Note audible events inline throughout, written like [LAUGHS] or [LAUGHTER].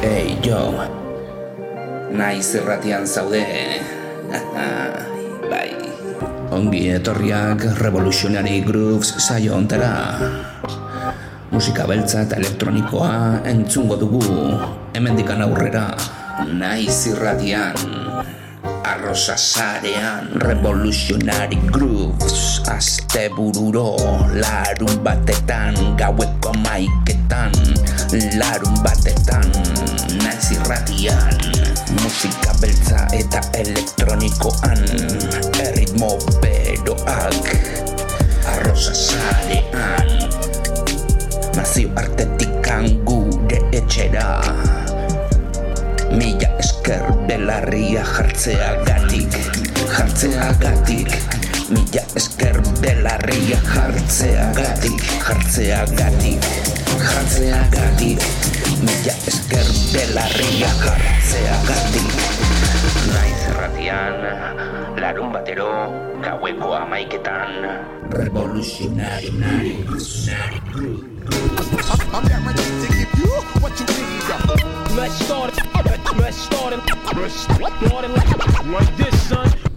Hey, jo. Naiz erratian zaude. [LAUGHS] bai. Ongi etorriak Revolutionary Grooves saio ontera. Musika beltza eta elektronikoa entzungo dugu. Hemendikan aurrera. Naiz irratian. Arrosa sarean Revolutionary Grooves Aste bururo Larun batetan Gaueko maiketan Larun batetan irratian Musika beltza eta elektronikoan Erritmo beroak Arroza zarean Nazio artetik gure etxera Mila esker belarria jartzea gatik Jartzea gatik Mila esker belarria jartzea gatik Jartzea gatik Jartzea gatik, jartzea gatik. Mila esker belarria jartzea gatik Naiz erratian Larun batero Gaueko amaiketan Revolutionary Revolutionary I'm not ready to give you what you need. Let's start it. Let's start it. Let's start it like this, son.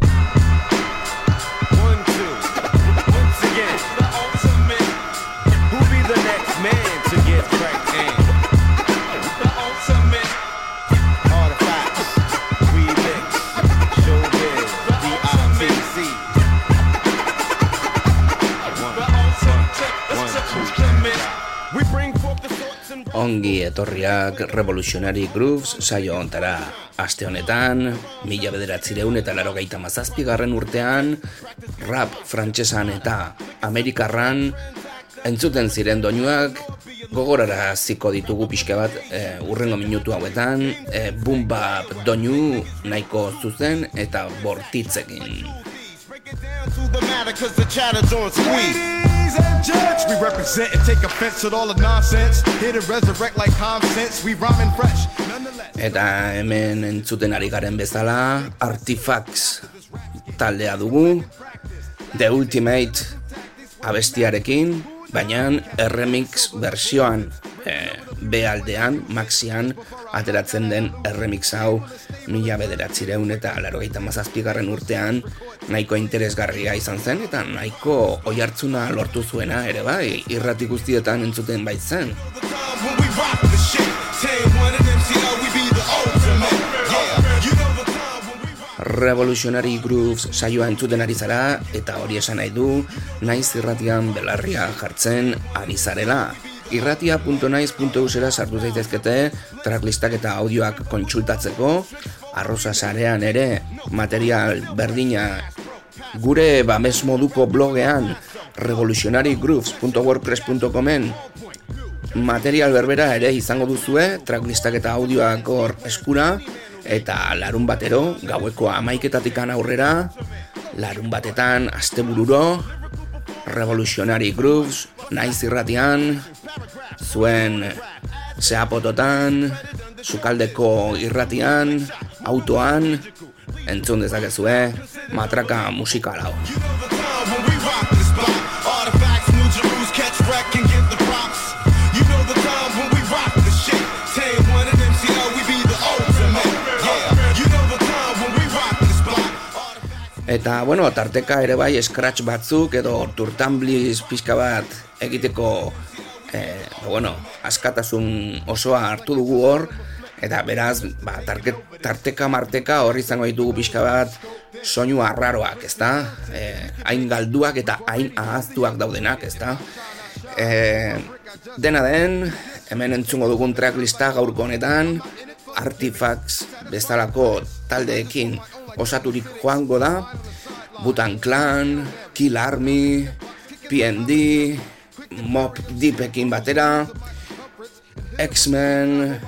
Ongi etorriak Revolutionary Grooves saio ontara. Aste honetan, mila bederatzireun eta laro gaita mazazpigarren urtean, rap frantsesan eta amerikarran entzuten ziren doinuak gogorara ziko ditugu pixka bat e, urrengo minutu hauetan, e, boom bap doinu nahiko zuzen eta bortitzekin. Ladies and gents, we represent and take offense with all the nonsense. Here to resurrect like common sense, we rhyming fresh. Eta hemen entzuten ari garen bezala, Artifacts taldea dugu, The Ultimate abestiarekin, baina remix versioan e, B aldean, Maxian, ateratzen den remix hau mila bederatzireun eta larogeita mazazpigarren urtean nahiko interesgarria izan zen eta nahiko oihartzuna lortu zuena ere bai, irrati guztietan entzuten baitzen. Revolutionary Grooves saioa entzuten ari zara eta hori esan nahi du naiz irratian belarria jartzen ari zarela. Irratia.naiz.eusera sartu zaitezkete tracklistak eta audioak kontsultatzeko. Arroza sarean ere material berdina. Gure bames moduko blogean revolutionarygrooves.wordpress.comen material berbera ere izango duzue, tracklistak eta audioak hor eskura, eta larun batero, gaueko amaiketatikan aurrera, larun batetan, astebururo, Revolutionary Grooves, naiz irratian, zuen zeapototan, sukaldeko irratian, autoan, entzun dezakezue, matraka musikal hau. Eta, bueno, tarteka ere bai scratch batzuk edo turtambliz pixka bat egiteko eh, bueno, askatasun osoa hartu dugu hor eta beraz, ba, tarke, tarteka marteka hor izango ditugu pixka bat soinu arraroak, ezta? Eh, hain galduak eta hain ahaztuak daudenak, ezta? Eh, dena den, hemen entzungo dugun tracklista gaurko honetan, Artifacts bezalako taldeekin osaturik joango da, Butan Clan, Kill Army, PND, Mob Deepekin batera, X-Men,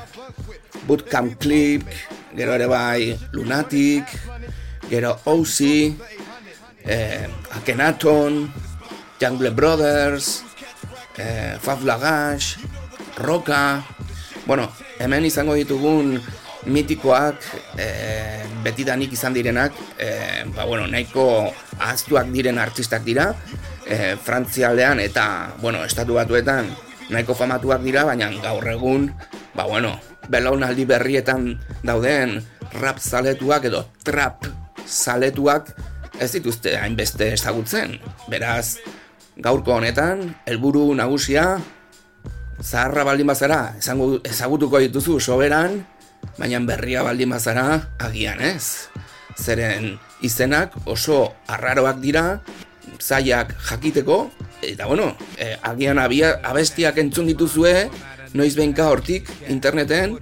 Bootcamp Clip, gero ere bai Lunatic, gero OC, eh, Akhenaton, Jungle Brothers, eh, Fab Lagash, Roka, bueno, hemen izango ditugun mitikoak e, betidanik izan direnak e, ba, bueno, nahiko ahaztuak diren artistak dira e, Frantzialdean eta bueno, estatu batuetan nahiko famatuak dira baina gaur egun ba, bueno, belaunaldi berrietan dauden rap zaletuak edo trap zaletuak ez dituzte hainbeste ezagutzen. Beraz, gaurko honetan, helburu nagusia, zaharra baldin bazara, esango, ezagutuko dituzu soberan, baina berria baldin bazara, agian ez. Zeren izenak oso arraroak dira, zaiak jakiteko, eta bueno, e, agian abia, abestiak entzun dituzue, noiz behinka hortik interneten,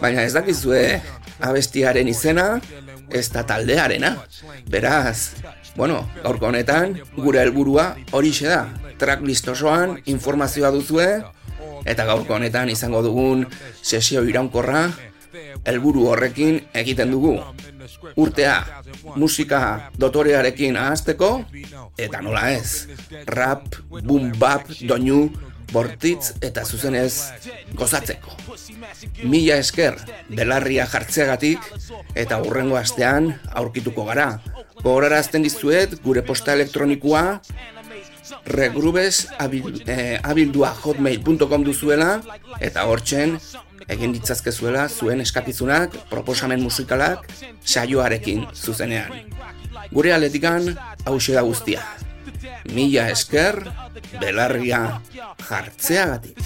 baina ez dakizue abestiaren izena, ez da taldearena. Beraz, bueno, gaurko honetan, gure helburua hori da. Tracklist osoan informazioa duzue, eta gaurko honetan izango dugun sesio iraunkorra, helburu horrekin egiten dugu. Urtea, musika dotorearekin ahazteko, eta nola ez, rap, boom bap, doinu, bortitz eta zuzenez gozatzeko. Mila esker belarria jartzeagatik eta hurrengo astean aurkituko gara. Gogorarazten dizuet gure posta elektronikoa regrubes eh, abildua hotmail.com duzuela eta hortzen egin ditzazkezuela zuen eskakizunak, proposamen musikalak, saioarekin zuzenean. Gure aletikan hause da guztia. Mila esker, belarria jartzeagatik.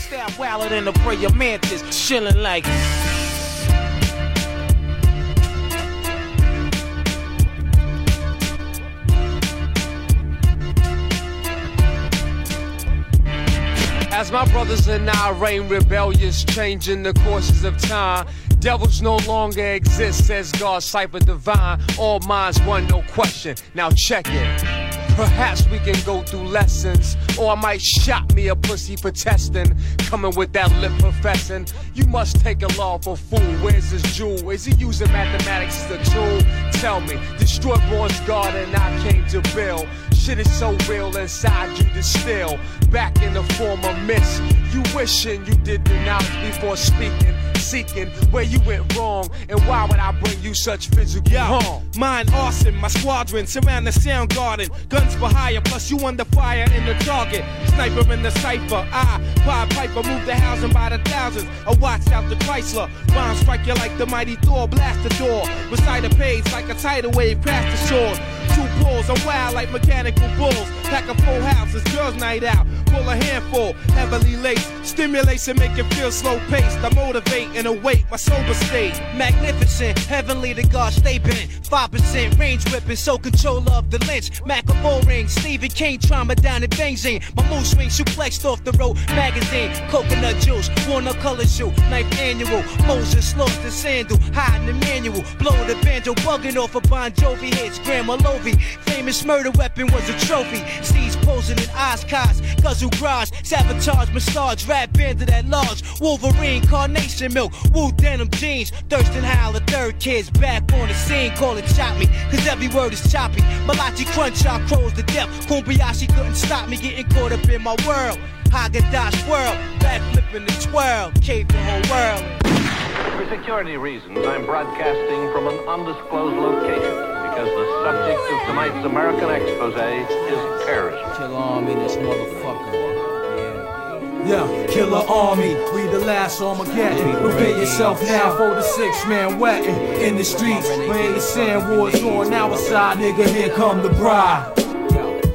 As my brothers and I reign rebellious, changing the courses of time. Devils no longer exist, says God, cipher divine. All minds one, no question. Now check it. Perhaps we can go through lessons, or I might shot me a pussy for testing. Coming with that lip professing, you must take a lawful fool. Where's his jewel? Is he using mathematics as a tool? Tell me, destroy Born's garden, I came to build. Shit is so real inside you to still. Back in the form of mist. You wishing you did knowledge before speaking, seeking where you went wrong, and why would I bring you such physical harm? Mine arson, my squadron surround the sound garden. Guns for hire, plus you under fire in the target. Sniper in the cipher. I, Pied Piper, move the housing by the thousands. I watch out the Chrysler. Bomb strike you like the mighty Thor, blast the door. Recite a page like a tidal wave, past the shore. Two pulls, I'm wild like mechanical bulls. Pack a full house, it's girls' night out. Pull a handful, heavily laced. Stimulation make it feel slow paced. I motivate and await my sober state. Magnificent, heavenly to God, stay bent. 5% range whipping, so control of the lynch. Macabre ring, Stephen King trauma down in Bangzine. My mood swing suplexed off the road. Magazine, coconut juice, walnut color shoe, knife annual. Moses lost the sandal, hiding the manual. Blow the banjo, bugging off a Bon Jovi hits. Grandma Lovey, famous murder weapon was a trophy. Steve's posing in Oshkosh, Guzzle Garage, sabotage, massage, rap bandit at large. Wolverine, carnation milk, woo denim jeans. Thurston Howell, the third kid's back on the scene. Call it chop me, cause every word is choppy. Malachi crunch out crows to death. Kumbayashi couldn't stop me getting caught up in my world. Haagen-Dazs swirl, backflipping the twirl, cave the whole world. For security reasons, I'm broadcasting from an undisclosed location tonight's American expose is terrorism. Kill army, this motherfucker. Yeah, killer army, we the last Armageddon. Prepare yourself now for the six man wetting in the streets. When the sand wars on our side, nigga, here come the bride.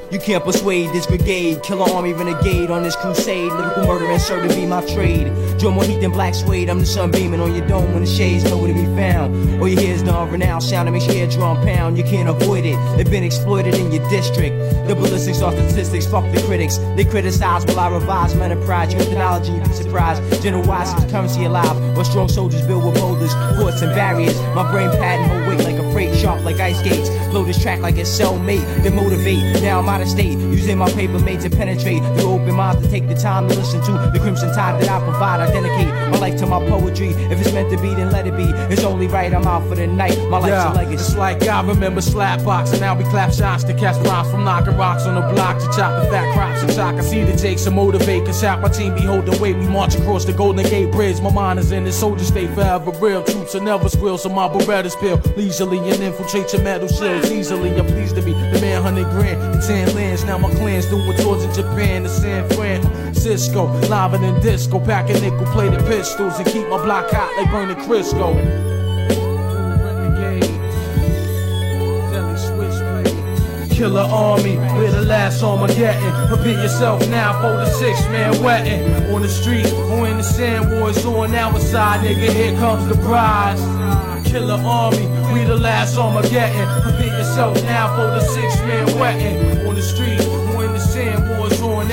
You can't persuade this brigade. Killer army renegade on this crusade. Lyrical murder and sure to be my trade. Draw more heat than black suede. I'm the sun beaming on your dome when the shades nowhere to be found. All you hear is non-renowned sound that makes your eardrum pound. You can't avoid it. They've been exploited in your district. The ballistics are statistics. Fuck the critics. They criticize while I revise my enterprise. Use technology, you'd be surprised. General wise is currency alive. While strong soldiers build with boulders, forts and barriers. My brain pattern hold weight like a sharp like ice skates. Blow this track like it's cellmate. Then motivate. Now I'm out of state. Using my paper made to penetrate. The open mind to take the time to listen to the crimson tide that I provide. I dedicate my life to my poetry. If it's meant to be, then let it be. It's only right. I'm out for the night. My life's Yeah, a legacy. it's like I remember slapbox, and now we clap shots to catch rhymes from knocking rocks on the block to chop the fat crops and chalk. I see the takes to motivate, cause half my team behold the weight. We march across the Golden Gate Bridge. My mind is in the soldier state forever real. Troops are never squeal, so my Berettas peel leisurely and infiltrate your metal shields easily. I'm pleased to be the man, 100 grand and 10 lands. Now my clan's doing tours in Japan to San Francisco. Live than disco, packing nickel plated pistols and keep my block hot like burning Crisco. Killer army, we're the last Armageddon. Prepare yourself now for the six man wetting. On the street or in the sand wars on our side, nigga. Here comes the prize. Army, we the last Armageddon. Prepare yourself now for the six man wetting. On the street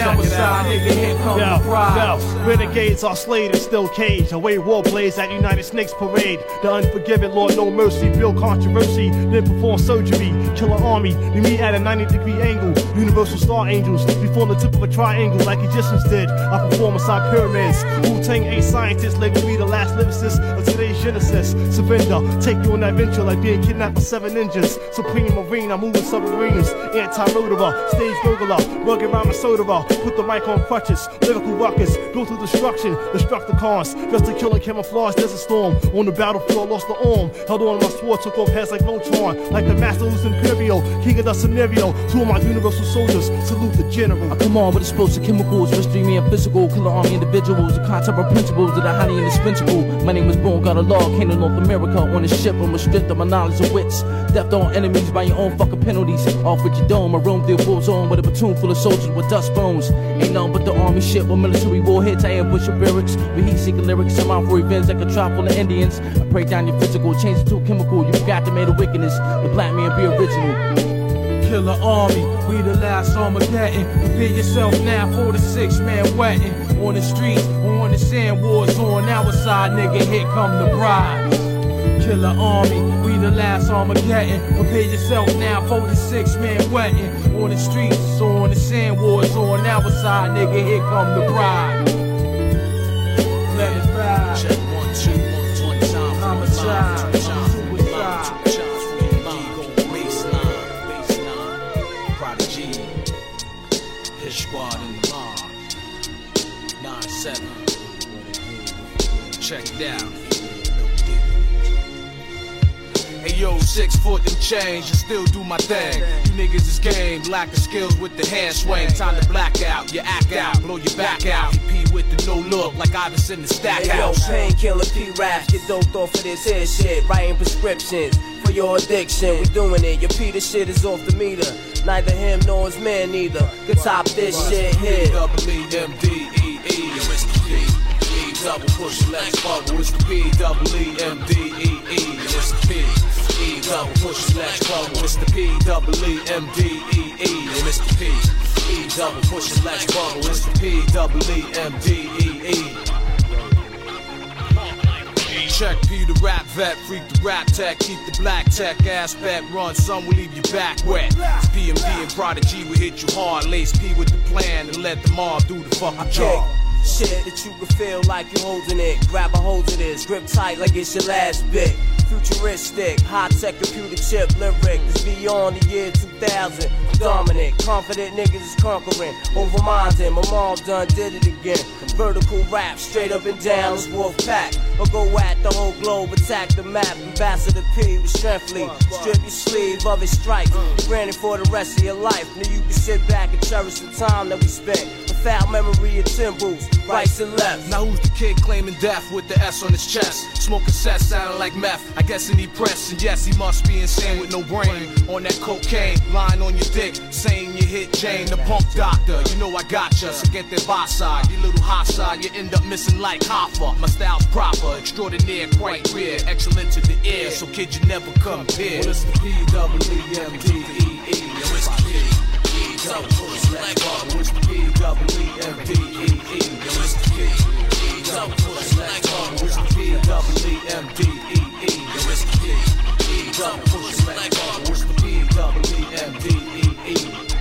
Check it out. nigga. Here comes Yo, the yo, renegades are slayed and still caged. Away war blades at United Snakes Parade. The unforgiven Lord no mercy, build controversy, then perform surgery. Killer army, we meet at a 90 degree angle. Universal star angels, we form the tip of a triangle like Egyptians did. I perform inside pyramids. Wu Tang A scientists label me the last lyricist of today's Genesis. Surrender, take you on that venture like being kidnapped by seven ninjas. Supreme Marine, I'm moving submarines. Anti-rotorer, stage gurgler, rugged rhyme and soda. Put the mic on crutches, lyrical ruckus, go through destruction, destruct the Destructicons. Just to kill and camouflage, there's a storm. On the battlefield, lost the arm. Held on my sword, took off heads like Voltron. Like the master who's Imperial, king of the scenario. Two of my universal soldiers, salute the general. I come on with explosive chemicals, mystery me and physical, killer army individuals, the concept of principles that are highly indispensable. My name is Born, got a log, came to North America on a ship. I'm stripped of my knowledge of wits. Depth on enemies by your own fucking penalties. Off with your dome, I roam through full zone with a platoon full of soldiers with dust bones. Ain't nothing but the army shit with military warheads. I ambush your barracks with heat seeking lyrics. I'm out for revenge like a tribe full of Indians. I break down your physical, change it to a chemical. You got to make a wickedness. The black man be original. Killer army, we the last Armageddon. Prepare yourself now for the six man wetting. On the streets, on the sand wars on our side, nigga. Here come the bride. Killer army, we the last Armageddon. Prepare yourself now for the six man wetting. On the streets, on the sand wars on our side, nigga. Here come the bride. Six foot and change, and still do my thing. You niggas is game, lack of skills with the hand swing. Time to black out, you act out, blow your back out. EP with the no look, like Iverson in the stack Hey yo, painkiller P raps, get doped off of this here shit. Writing prescriptions for your addiction. We doing it. Your Peter shit is off the meter. Neither him nor his man neither. Could top this shit here. Double E M D E E. It's the P. E double push legs bubble. It's the P double E M D E E. It's the P. E double push legs bubble. It's the P double E M D E E. And it's the P. E double push legs bubble. It's the P double E M D E E. Check P the rap vet, freak the rap tech, keep the black tech ass aspect, run some will leave you back wet. It's PMD and Prodigy will hit you hard, lace P with the plan and let the mob do the fucking job. Shit that you can feel like you're holding it. Grab a hold of this, grip tight like it's your last bit. Futuristic, high tech computer chip lyric that's beyond the year 2000. Dominant, confident niggas is conquering. Over minded, my mom done did it again. Vertical rap, straight up and down, let's wolf pack. Or go at the whole globe, attack the map. Ambassador P with strengthly. Strip your sleeve of his stripes. You granted for the rest of your life. Now you can sit back and cherish the time that we spent. Without memory of timbals, rights and left. Now who's the kid claiming death with the S on his chest? Smoking set sounding like meth. I guess he need press, and yes, he must be insane with no brain. On that cocaine, lying on your dick, saying you hit Jane, the punk doctor. You know I gotcha, so get that boss side. Your little hot side, you end up missing like Hoffa. My style's proper, extraordinaire, quite rare, excellent to the ear. So kid, you never compare. Well, it's the P double E M D E E. Yo, it's the. E push leg bubble. It's the P double push leg bubble. It's the P double E M D E E. Yo, it's the. E double push leg bubble. It's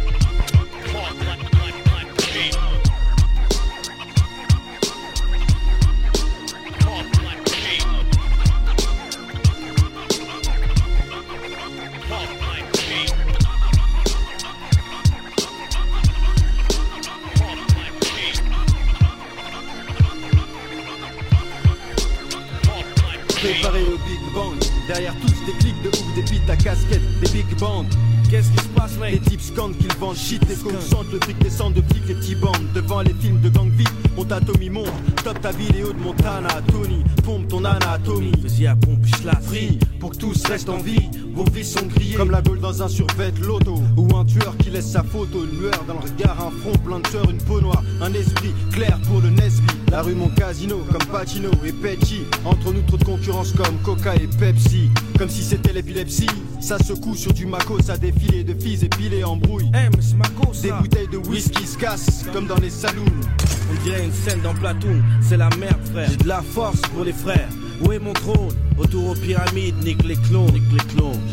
préparé au Big Bang. Derrière tous des clics de ouf, des beats à casquette, des big bands. Qu'est-ce qui se passe, mec Les types scandent qu'ils vendent shit, les consentent, le fric descend de flics, les petits bandes. Devant les films de gang vite, on t'atomie monte. Top ta vidéo de Montana, Tony, pompe ton anatomie. Vas-y à pompe, la Free, pour que tous restent en vie, vos vies sont grillées. Comme la gaule dans un survêt loto. Ou un tueur qui laisse sa photo, une lueur dans le regard, un front plein de sueur, une peau noire. Un esprit clair pour le Nesby. La rue mon casino, comme Pacino et Pecci. Entre nous trop de concurrence comme Coca et Pepsi. Comme si c'était l'épilepsie. Ça secoue sur du maco, ça de filles épilées en brouille. Eh, mais c'est ma cause, Des bouteilles de whisky se cassent, comme dans les saloons. On dirait une scène dans Platoon, c'est la merde frère. J'ai de la force pour les frères. Où est mon trône? Retour aux pyramides, nique les clones.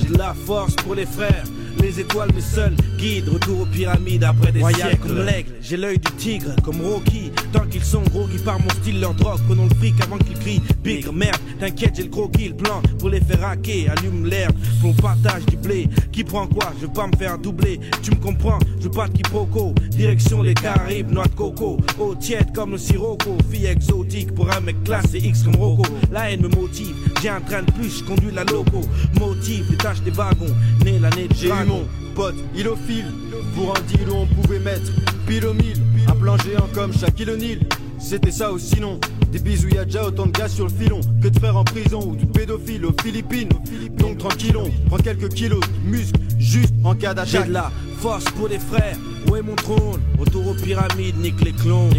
J'ai de la force pour les frères. Les étoiles mes seuls guides, retour aux pyramides après des Royal siècles. comme l'aigle, j'ai l'œil du tigre, comme Rocky. Tant qu'ils sont gros, qui par mon style leur drogue. Prenons le fric avant qu'ils crient bigre, merde. T'inquiète, j'ai le croquis, le plan pour les faire hacker. Allume l'air, on partage du blé. Qui prend quoi? Je veux pas me faire doubler. Tu me comprends? Je veux pas de quiproquo. Direction les Caraïbes, noix de coco. Eau tiède comme le sirocco. Fille exotique pour un mec classe et X comme Rocco. La haine me motive. J'ai un train de plus, je conduis la loco. Motive, les tâches des wagons. Né l'année de J'ai mon pote ilophile Pour un deal où on pouvait mettre pile au mille Un plan géant comme Shaquille O'Neal. C'était ça ou sinon Des bisous y a déjà autant de gars sur le filon Que de frères en prison ou de pédophiles aux Philippines. Donc tranquillon, prends quelques kilos de muscles Juste en cas J'ai d'attaque de la force pour les frères. Où est mon trône? Retour aux pyramides, nique les clones.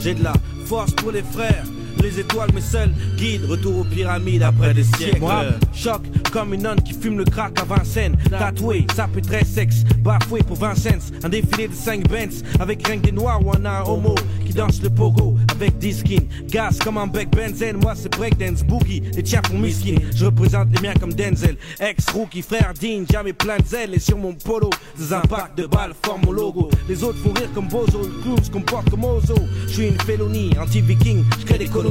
J'ai de la force pour les frères. Les étoiles, mes seuls guides. Retour aux pyramides après des siècles. Moi, choc comme une nonne qui fume le crack à Vincennes. Tatoué, ça peut très sexe. Bafoué pour 20 cents. Un défilé de 5 Benz. Avec rien que des noirs ou un, un homo qui danse le pogo. Avec 10 skins. Gaz comme un bec benzène. Moi, c'est breakdance boogie. Les tiens pour miskin. Je représente les miens comme Denzel. Ex-rookie, frère Dean. Jamais plein de zèle. Et sur mon polo, des impacts de balles forment mon logo. Les autres font rire comme Bozo. Le clown se comporte comme Ozo. Je suis une félonie. Anti-viking. Je crée des colonies.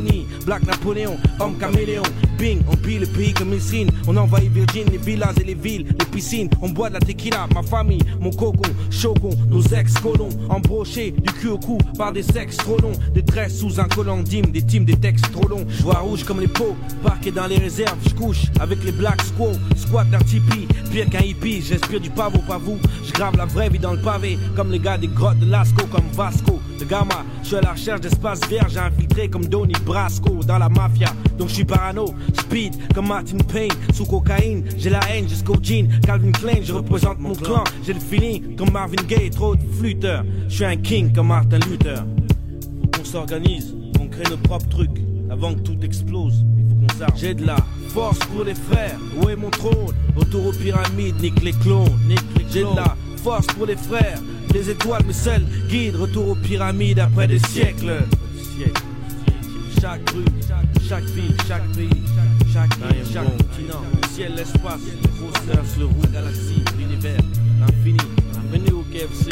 Black Napoléon. Homme caméléon. Bing. On pille le pays comme Misrine. On envahit Virgin, les villas et les villes. Les piscines. On boit de la tequila. Ma famille. Mon cocon. Shogun. Nos ex-colons. Embrochés. Du cul au cou. Par des sexes trop longs. Des tresses sous un collant d'hymne. Des teams, des textes trop longs. Je vois rouge comme les peaux. Parqué dans les réserves. Je couche avec les Black Squaw. Squat d'un tipi. Pire qu'un hippie. J'inspire du pavot, pas vous. Je grave la vraie vie dans le pavé. Comme les gars des grottes de Lascaux. Comme Vasco. De Gamma. Je suis à la recherche d'espace vierge. Infiltré comme Donny Brasco. Dans la mafia. Donc je suis parano. Speed comme Martin Payne. Sous cocaïne. J'ai la haine jusqu'au jean. Calvin Klein. Je représente mon clan. J'ai le feeling comme Marvin Gaye. Trop de flûteurs. Je suis un king comme Martin Luther. Faut qu'on s'organise, qu'on crée nos propres trucs. Avant que tout explose, il faut qu'on s'arme. J'ai de la force pour les frères. Où est mon trône? Autour aux pyramides, nique les clones. J'ai de la force pour les frères. Les étoiles, mes seuls guides. Retour aux pyramides après des siècles. Siècles. Chaque rue, chaque ville, chaque pays, chaque île, chaque continent, le ciel, l'espace, le grosseur, le roue, la galaxie, l'univers, l'infini. Bienvenue au KFC.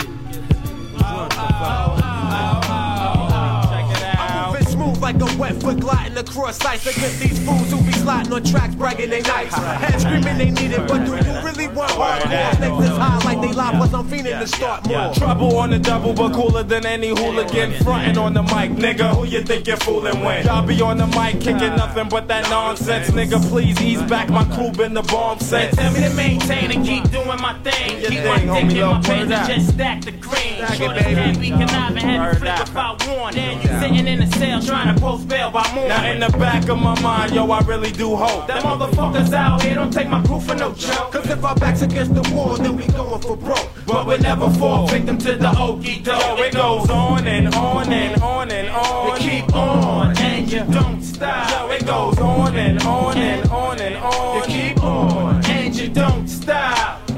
Like a wet foot gliding across ice against these fools who be sliding on tracks, bragging they nice. Head screaming they need it, but do you really want hardcore? Stakes is high like they live was I'm fiending to start more. Trouble on the double, but cooler than any hooligan. Frontin' on the mic, nigga. Who you think you're fooling when? Y'all be on the mic kicking nothing but that nonsense, nigga. Please ease back. My crew been the bomb set. Tell me to maintain and keep doing my thing. Keep my thing, dick homie, in my love, pants and up. just stack the cream. Stack it, Short baby. as we conniving, had Word to flip up. if I want. Then you sitting in the cell trying to post bail by. Now in the back of my mind, yo, I really do hope Them motherfuckers out here don't take my crew for no joke. Cause if our backs against the wall, then we going for broke. But we never fall victim to the okey doke. It goes on and on and on and on. You keep on and you don't stop. Yo, it goes on and on and on and on. You keep on and you don't stop.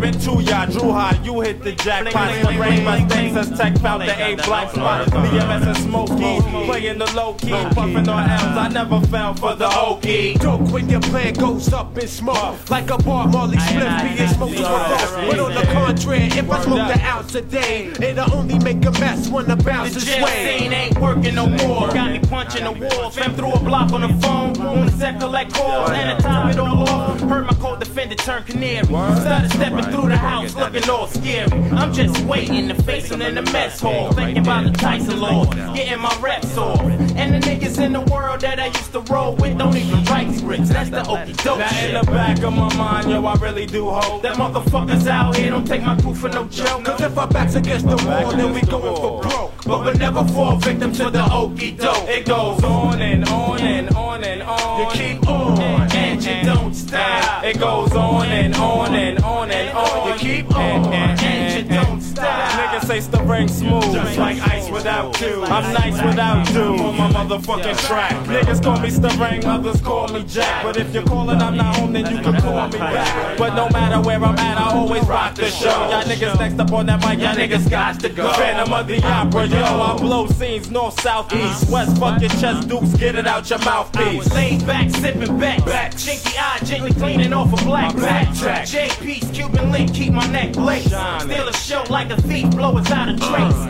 Step into ya, drew high, you hit the jackpot. The brain things has tech found the A block spot. BMS and Smokey, playing the low key, puffing on M's. I never found for the okey. Joke when your plan goes up in smoke. Like a bar Marley Smith being smoked roast. But on the contrary, if I smoke the ounce a day, it'll only make a mess when the bounce is sway. scene ain't working no more. Got me punching the walls. Fam threw a block on the phone. On the set collect calls. And to top it all off, heard my co-defender turn canary. Started stepping through the house looking all scary. I'm just waiting to face them in the mess hall. Thinking about the Tyson laws, getting my reps off. And the niggas in the world that I used to roll with don't even write scripts. That's the okey doke Now in the back of my mind, yo, I really do hope That motherfuckers out here don't take my crew for no joke. Cause if our backs against the wall, then we going for broke. But we'll never fall victim to the okey doke. It goes on and on and on and on. You keep on and you don't stop. It goes on and on and on and on. You keep on and you don't stop. Say the ring smooth, Just like ice without dew. I'm nice without do on my motherfucking track. Niggas call me Stirring, others call me Jack. But if you're calling, I'm not home, then you can call me back. But no matter where I'm at, I always rock the show. Y'all niggas next up on that mic, y'all niggas got to go. Phantom of the opera, yo. I blow scenes north, south, east, west. Fuck your chest, dukes, get it out your I mouthpiece. was laid back, sipping back, back. Chinky eye, gently cleaning off a black back. JP's Cuban link, keep my neck laced. Steal a show like a thief, blow us out of trace.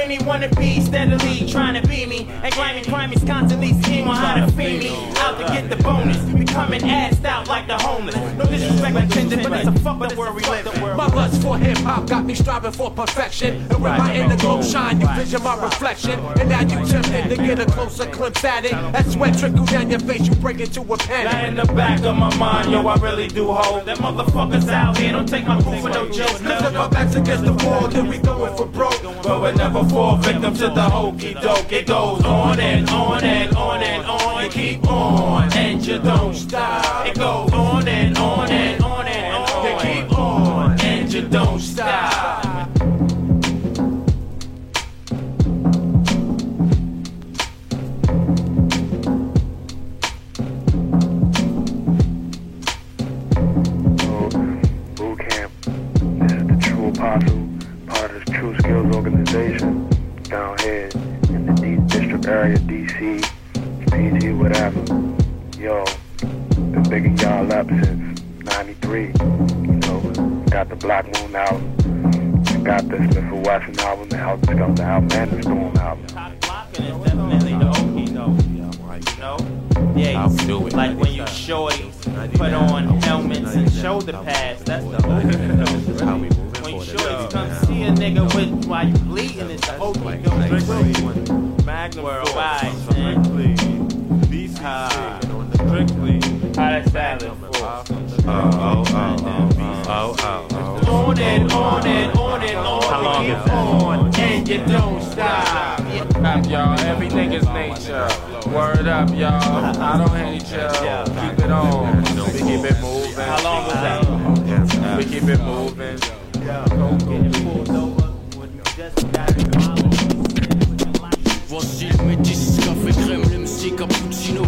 See so many wannabes steadily trying to be me. And climbing crimes constantly scheme on how to feed me. Out to get the bonus, becoming assed out like the homeless. No disrespect intended, but it's a fuck the world we live in. My lust for hip hop got me striving for perfection. And when my inner glow shine, you vision my reflection. And now you tempted to get a closer glimpse at it. That sweat trickle down your face, you break into a Now panic. in the back of my mind, yo, I really do hope. That motherfuckers out here don't take my crew for no joke. Cause if our backs against the wall, then we going for broke. But we're never fall victim to the hokey doke. It goes on and on and on and on. You keep on and you don't stop. It goes on and on and on and on. You keep on and you don't stop. Apostle, part of the True Skills organization down here in the D district area, DC, PG, whatever. Yo, been bigging y'all up since 93. You know, got the Black Moon album, got the Smith Wesson album, the Health Scum, the album, and the Storm album. Definitely the okey doke. You know? Yeah, like when you shorty put on helmets and shoulder pads, that's the okey doke. When you shorty come see a nigga with while you bleeding, it's the okey doke. Magnum Worldwide, Force, man. strictly, BCC, strictly. How that salad Oh, oh, oh, oh, oh, oh. On and on and on and on. How long you is keep that? on and you don't stop. Up, y'all. Everything is nature. Word up, y'all. I don't hate y'all. Keep it on. We keep it moving. How long was that? We keep it moving. Voici le métis, café crème, l'MC cappuccino.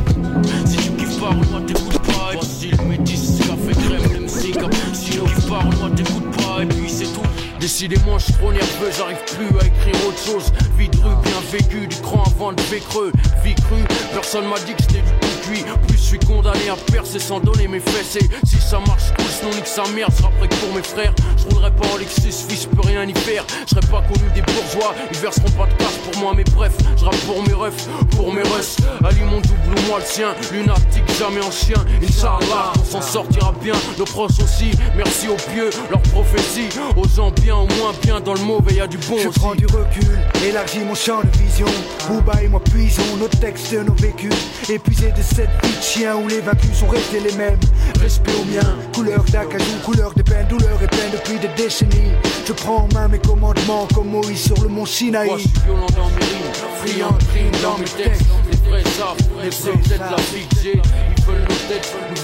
Si tu kiffes pas, moi t'écoutes pas. Voici le métis, café crème, l'MC cappuccino. Si tu kiffes pas, moi t'écoutes pas. Et puis c'est tout. Décidément, je suis trop nerveux, j'arrive plus à écrire autre chose. Vie de rue, bien vécu, du cran avant de creux. Vie crue, personne m'a dit que j'étais du cuit. Plus je suis condamné à percer sans donner mes fesses. Et si ça marche cool, sinon nique sa mère, sera prêt que pour mes frères. Je roulerai pas en Lexus, fils, je peux rien y faire. Je serai pas connu des bourgeois, ils verseront pas de cash pour moi, mais bref, je rappe pour mes refs, pour mes russes. Ali mon double ou moi le sien, lunatique, jamais en chien. Inch'Allah, on s'en sortira bien, nos proches aussi. Merci aux pieux, leurs prophéties. Aux gens bien, au moins bien, dans le mauvais, y a du bon Je aussi. prends du recul, élargis mon champ de vision. Booba et moi puisons nos textes, nos vécus. Épuisés de cette vie de chien où les vaincus sont restés les mêmes. Respect au mien, couleur d'acajou, couleur de peine, douleur et peine depuis des décennies. Je prends en main mes commandements comme Moïse sur le mont Sinaï. Moi je suis violent dans mes rimes, friand de crimes dans mes textes. Les vrais savent, les vrais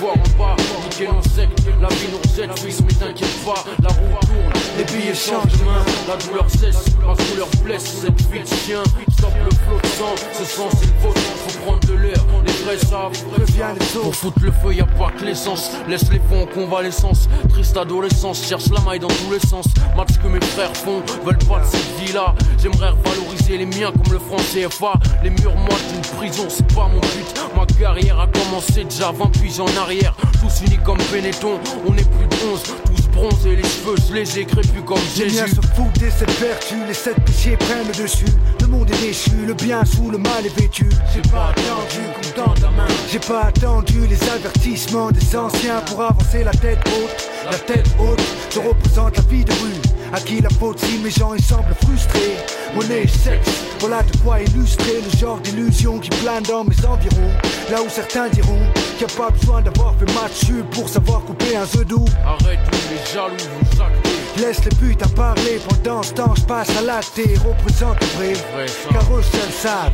voir en bas. Niquer nos sectes, la vie nous rejette, fils, mais t'inquiète pas, la roue tourne, les billets changent main. La douleur cesse, ma couleur blesse, cette vie de chien. Stop le flot de sang, ce c'est le vôtre, faut prendre de l'air. Les vrais savent, Reviens les autres. pour foutre le feu, y a pas que l'essence. Laisse les fonds en convalescence. Triste adolescence, cherche la maille dans tous les sens. Match que mes frères font, veulent pas de cette vie-là. J'aimerais revaloriser les miens comme le franc CFA. Les murs moites d'une prison, c'est pas mon but. Ma carrière a commencé déjà 20 puis en arrière. Tous unis comme Benetton, on est plus 11. Tous bronzés, les cheveux gelés, crépus comme Les Jésus. se foutent des sept vertus, les sept péchés prennent le dessus. Le monde est déchu, le bien sous le mal est vêtu. J'ai pas attendu comme dans ta main, j'ai pas attendu les avertissements des anciens pour avancer la tête haute. La tête haute, je représente la vie de rue. À qui la faute si mes gens ils semblent frustrés. Monnaie et sexe, voilà de quoi illustrer le genre d'illusion qui plane dans mes environs. Là où certains diront qu'il n'y a pas besoin d'avoir fait match pour savoir couper un œuf doux. Arrête les jaloux, vous actez. Laisse les putes parler pendant ce temps je passe à l'acte et représente le vrai. Car eux seuls savent.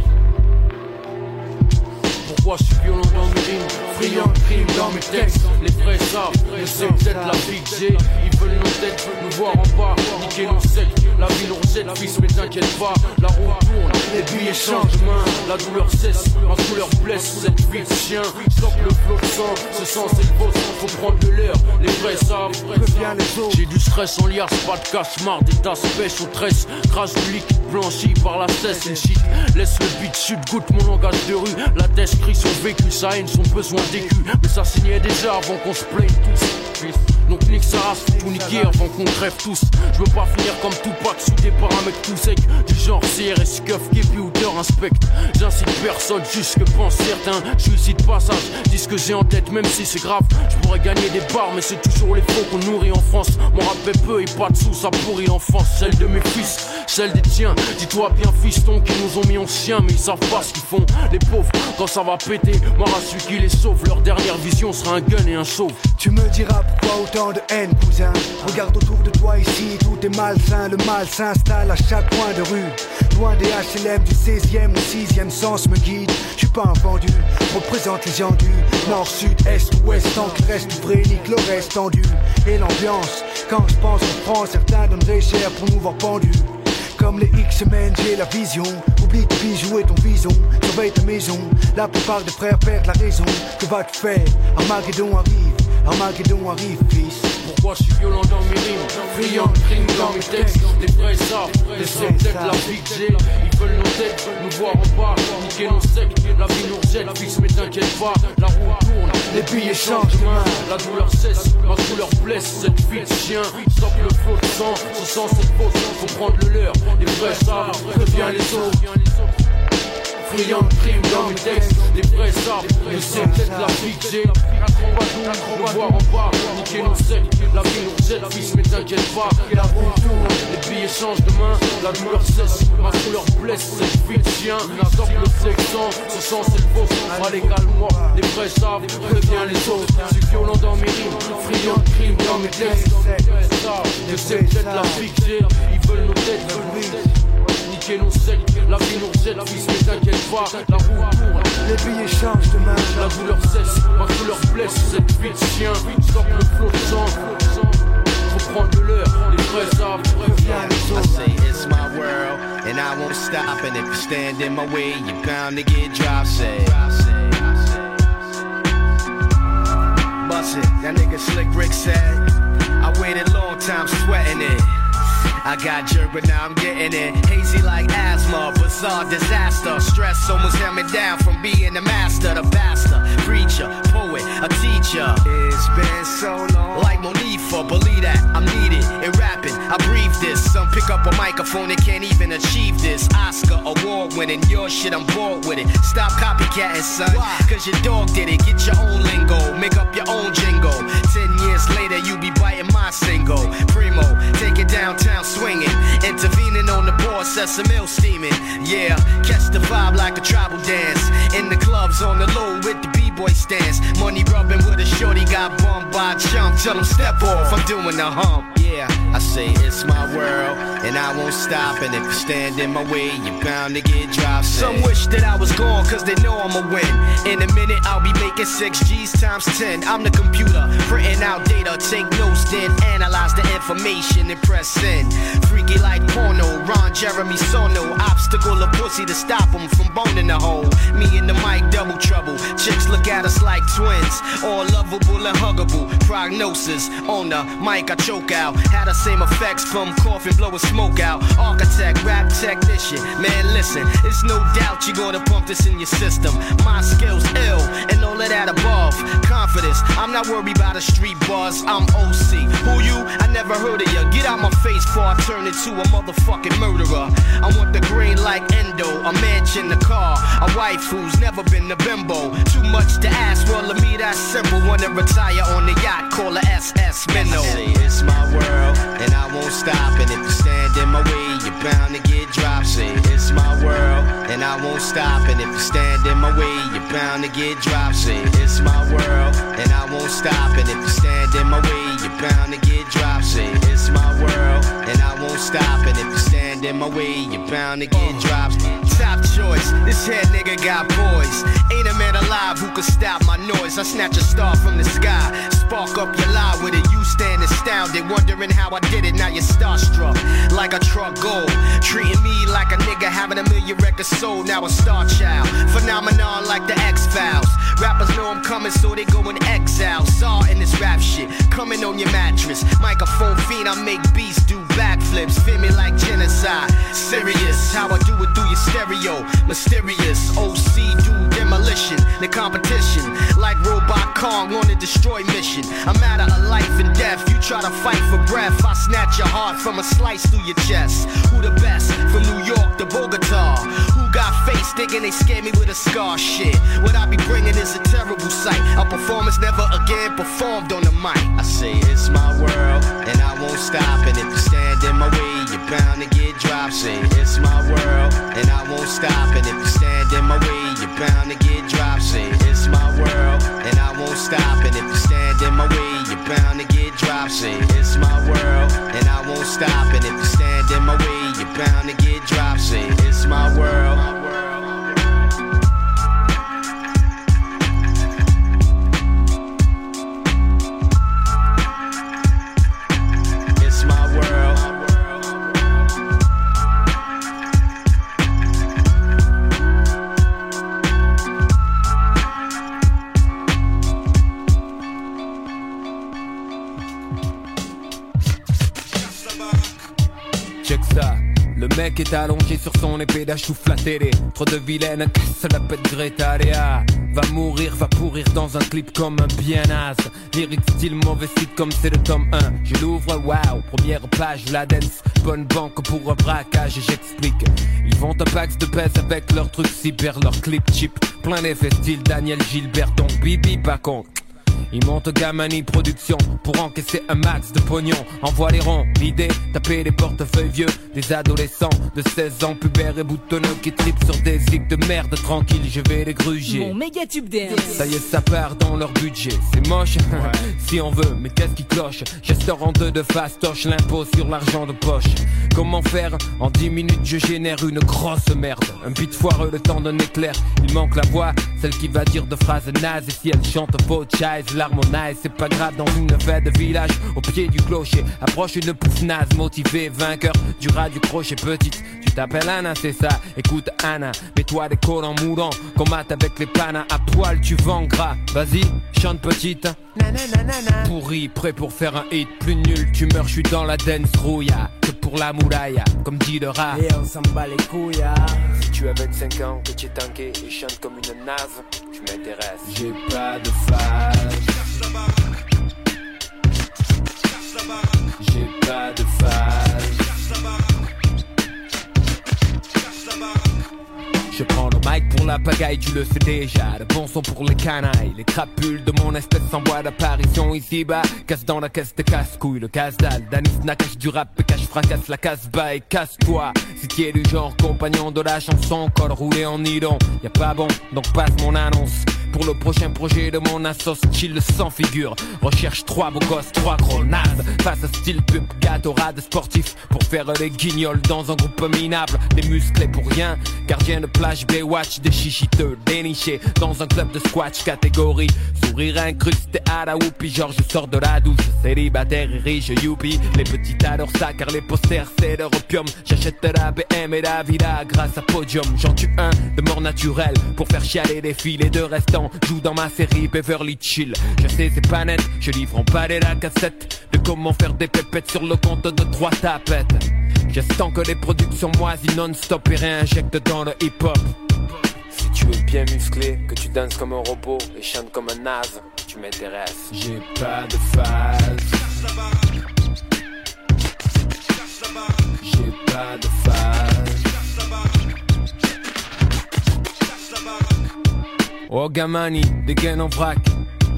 Pourquoi je suis violent dans mes rimes, Les vrais je sais peut-être la vie. Ils veulent nos têtes, nous voir en bas, niquer nos sectes. La ville on jette, fils, mais t'inquiète pas, la roue tourne, les billets changent main. La douleur cesse, ma douleur blesse, cette vie de chien. Stop le flot de sang, ce sang c'est le faut prendre de l'air. Les vrais savent, j'ai du stress en liasse, pas de cache-marre, des tasses pêche aux tresses. Crash du liquide blanchi par la cesse, une shit. Laisse le beat chute, goûte mon langage de rue. La tête crie son vécu, sa haine, son besoin Mais ça signait déjà avant qu'on se plaigne tous. Donc nique sa race, tout niquer avant qu'on crève tous. Je veux pas finir comme tout pack soudé par un mec tout sec. Du genre CRS, Cuff, Képi ou inspecte. J'incite personne, juste que pense certains. Je suis de passage, dis ce que j'ai en tête, même si c'est grave. Je pourrais gagner des barres, mais c'est toujours les faux qu'on nourrit en France. Mon rap est peu et pas de sous, ça pourrit l'enfance. Celle de mes fils, celle des tiens. Dis-toi bien, fiston, qui nous ont mis en chien, mais ils savent pas ce qu'ils font. Les pauvres, quand ça va péter, m'aura su qui les sauve. Leur dernière vision sera un gun et un chauve. Tu me diras pourquoi autant de haine, cousin. Regarde autour de toi ici, tout est malsain. Le mal s'installe à chaque coin de rue. Loin des HLM du 16e ou 6e sens me guide. Je suis pas un vendu, représente les gens du nord, sud, est, ouest. Tant qu'il reste ouvré, nique le reste tendu. Et l'ambiance, quand je pense en France, certains donneraient cher pour nous voir pendus. Comme les X-Men, j'ai la vision. Oublie tes bijoux et ton bison. Surveille ta maison. La plupart des frères perdent la raison. Que vas-tu faire? Armageddon arrive. Armageddon arrive, fils. Pourquoi je suis violent dans mes rimes? Friand crime dans mes textes Les vrais savent, les seuls peut-être la vie que j'ai. Ils veulent nos têtes, nous voir en bas. Niquer nos sectes, la vie nous rejette. Fils mais t'inquiète pas, la roue tourne. Les billets changent La douleur cesse, ma douleur blesse. Cette vie de chien, stop le flot de sang. Ce sang c'est faux, faut prendre le leur. Les vrais savent, préviens les autres Friand de crime dans mes textes. Les vrais savent, mais c'est peut-être la vie que j'ai. Nous voir en bas, niquer nos sectes La vie nous rejette, fils mais t'inquiète pas. La roue tourne, les billets changent de main. La douleur cesse, ma douleur blesse Cette vie chien, stop le sexant Ce sang c'est le faux, allez calme-moi Les vrais savent, préviens les autres. Je suis violent dans mes rimes, friand crime dans mes textes. Je sais peut-être la vie que j'ai. Ils veulent nos têtes, niquer nos sectes La vie nous rejette, fils mais t'inquiète pas La roue tourne, les billets changent de main La douleur cesse, ma douleur blesse Cette vie de chien, stop le flot de sang Faut prendre de l'heure, les vrais savent, préviens les I say it's my world, and I won't stop. And if you stand in my way, you're bound to get dropped. Say, bust it. That nigga Slick Rick said, I waited long time sweating it. I got jerk, but now I'm getting it. Hazy like asthma, bizarre disaster. Stress almost held me down from being the master, the bastard, preacher, poet, a teacher. It's been so long. Like Monifa, believe that I'm needed rapping. I breathe this. Some pick up a microphone and can't even achieve this. Oscar award winning, your shit, I'm bored with it. Stop copycatting, son. Why? Cause your dog did it. Get your own lingo, make up your own jingle. Ten years later, you be biting my single. Primo, take it downtown swinging. Intervening on the board, set some ill steaming. Yeah, catch the vibe like a tribal dance. In the clubs on the low with the B-boy stance. Money rubbing with a shorty, got bummed by a chump. Tell him step off, I'm doing the hump. Yeah, I say it's my world, and I won't stop. And if you stand in my way, you're bound to get dropped. Some wish that I was gone, cause they know I'ma win. In a minute, I'll be making six G's times ten. I'm the computer, printing out data, take notes, then analyze the information and press send. Freaky like porno, Ron Jeremy Sono. Obstacle of pussy to stop him from boning the hole. Me and the mic, double trouble. Chicks look at us like twins, all lovable and huggable. Prognosis on the mic, I choke out. Had the same effects from coughing, blowing smoke out. Architect, rap technician, man, listen, it's no doubt you're gonna pump this in your system. My skills ill, and all of that above. Confidence, I'm not worried about a street buzz. I'm OC. Who you? I never heard of ya. Get out my face before I turn into a motherfucking murderer. I want the green like endo, a mansion, a car, a wife who's never been a bimbo. Too much to ask, well, to me That's simple. Wanna retire on the yacht, call a SS Minnow. Say it's my world, and I won't stop. And if you stand in my way, you're bound to get dropped. Say it's my world, and I won't stop. And if you stand in my way, you're bound to get dropped. Say it's my world, and I won't stop. And if you stand in my way, you're bound to get dropped. Say it's my world, and I won't stop. And if you stand in my way, you're bound to get dropped. Top choice, this head nigga got boys. Ain't a man alive who could stop my noise. I snatch a star from the sky, spark up your lie with it. You stand astounded, wondering how I did it. Now you're starstruck, like a truck gold. Treating me like a nigga having a million records sold. Now a star child, phenomenon like the X Files. Rappers know I'm coming, so they go in exile. Saw in this rap shit, coming on your mattress. Microphone fiend, I make beats do backflips. Feel me like genocide. Serious, how I do it through your stereo. Mysterious, OC do demolition. The competition, like Robot Kong on a destroy mission. A matter of life and death. You try to fight for breath, I snatch your heart from a slice through your chest. Who the best? From New York to Bogota. Face thinking they scare me with a scar? Shit, what I be bringing is a terrible sight. A performance never again performed on the mic. I say it's my world, and I won't stop. And if you stand in my way, you're bound to get dropped. Say it's my world, and I won't stop. And if you stand in my way, you're bound to get dropped. Son épée d'achouf la télé. Trop de vilaines, casse la pète Greta Léa. Va mourir, va pourrir dans un clip comme un bien naze. Lyric style mauvais site comme c'est le tome 1. Je l'ouvre, waouh, première page, la dance. Bonne banque pour un braquage, et j'explique. Ils font un pax de pèse avec leurs trucs cyber, leurs clips cheap. Plein d'effets style Daniel Gilbert, donc Bibi pas con. Ils montent Gamani Production pour encaisser un max de pognon. Envoie les ronds, l'idée, taper les portefeuilles vieux. Des adolescents de 16 ans, pubères et boutonneux qui tripent sur des zigs de merde. Tranquille, je vais les gruger. Mon méga tube dance. Ça y est, ça part dans leur budget. C'est moche, [LAUGHS] si on veut, mais qu'est-ce qui cloche? Gesteur en deux de fastoche, l'impôt sur l'argent de poche. Comment faire? En 10 minutes, je génère une grosse merde. Un beat foireux, le temps d'un éclair. Il manque la voix, celle qui va dire de phrases nazes. Et si elle chante faux chise, c'est pas grave dans une fête de village. Au pied du clocher, approche une pouffe naze, motivé, vainqueur du rat du crochet petite. Tu t'appelles Anna, c'est ça. Écoute Anna, mets-toi des collants moulants. Combatte avec les panas à poil, tu vends gras. Vas-y, chante petite. Pourri, prêt pour faire un hit. Plus nul, tu meurs, je suis dans la dance rouilla. Que pour la moulaille, comme dit le rat. Et on s'en bat les couilles, ah. Si tu as 25 ans, que tu es tanké et chante comme une nave, tu m'intéresses. J'ai pas de phase. J'ai pas de phase. Je prends le mic pour la pagaille, tu le sais déjà. Le bon son pour les canailles, les crapules de mon espèce en bois d'apparition ici-bas. Casse dans la caisse de casse-couille, le casse-dalle. Danis Nakash du rap, cache fracasse la casse-bas et casse-toi. Si tu es du genre compagnon de la chanson, col roulé en nylon. Y a pas bon, donc passe mon annonce. Pour le prochain projet de mon assos, chill sans figure. Recherche trois beaux gosses, trois gros nazes. Face à style pub, gâteaurade sportif. Pour faire les guignols dans un groupe minable. Des musclés pour rien. Gardien de plage, Baywatch, des chichiteux dénichés. Dans un club de squash catégorie. Sourire incrusté à la whoopie. Genre je sors de la douce. Célibataire et riche, youpi. Les petits adorent ça car les posters c'est leur opium. J'achète la BM et la villa grâce à Podium. J'en tue un de mort naturelle. Pour faire chialer des filles. Les deux joue dans ma série Beverly Chill. Je sais c'est pas net, je livre en palais la cassette de comment faire des pépettes sur le compte de trois tapettes. J'estends que les productions moisies non-stop et réinjectent dans le hip-hop. Si tu es bien musclé, que tu danses comme un robot et chantes comme un naze, tu m'intéresses. J'ai pas de phase. J'ai pas de phase. Oh Gamani, dégaine en vrac.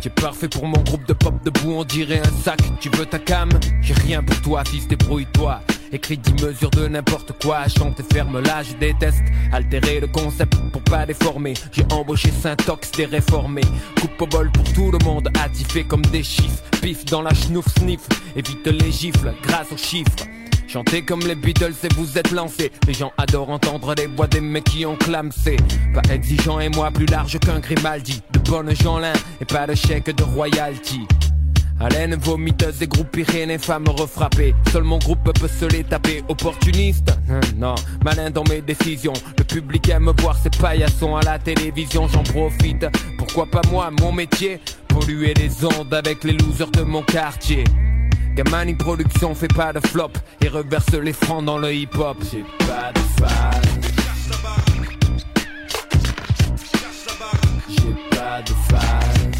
T'es parfait pour mon groupe de pop debout, on dirait un sac. Tu veux ta cam? J'ai rien pour toi, fils, débrouille-toi. Écrit 10 mesures de n'importe quoi, chante et ferme là, je déteste altérer le concept pour pas déformer. J'ai embauché Saint-Ox des réformés. Coupe au bol pour tout le monde, attifé comme des chiffres. Pif dans la schnouf sniff, évite les gifles grâce aux chiffres. Chantez comme les Beatles et vous êtes lancés. Les gens adorent entendre les voix des mecs qui ont clamsé. Pas exigeant et moi plus large qu'un Grimaldi. De bonnes Jeanlin et pas de chèque de royalty. Haleine vomiteuse et groupe Pyrénées, femmes refrappées. Seul mon groupe peut se les taper. Opportuniste Hum, Non, malin dans mes décisions. Le public aime voir ces paillassons à la télévision, j'en profite. Pourquoi pas moi, mon métier? Polluer les ondes avec les losers de mon quartier. Gamani Production fait pas de flop et reverse les francs dans le hip-hop. J'ai pas de fan. J'ai pas de fan.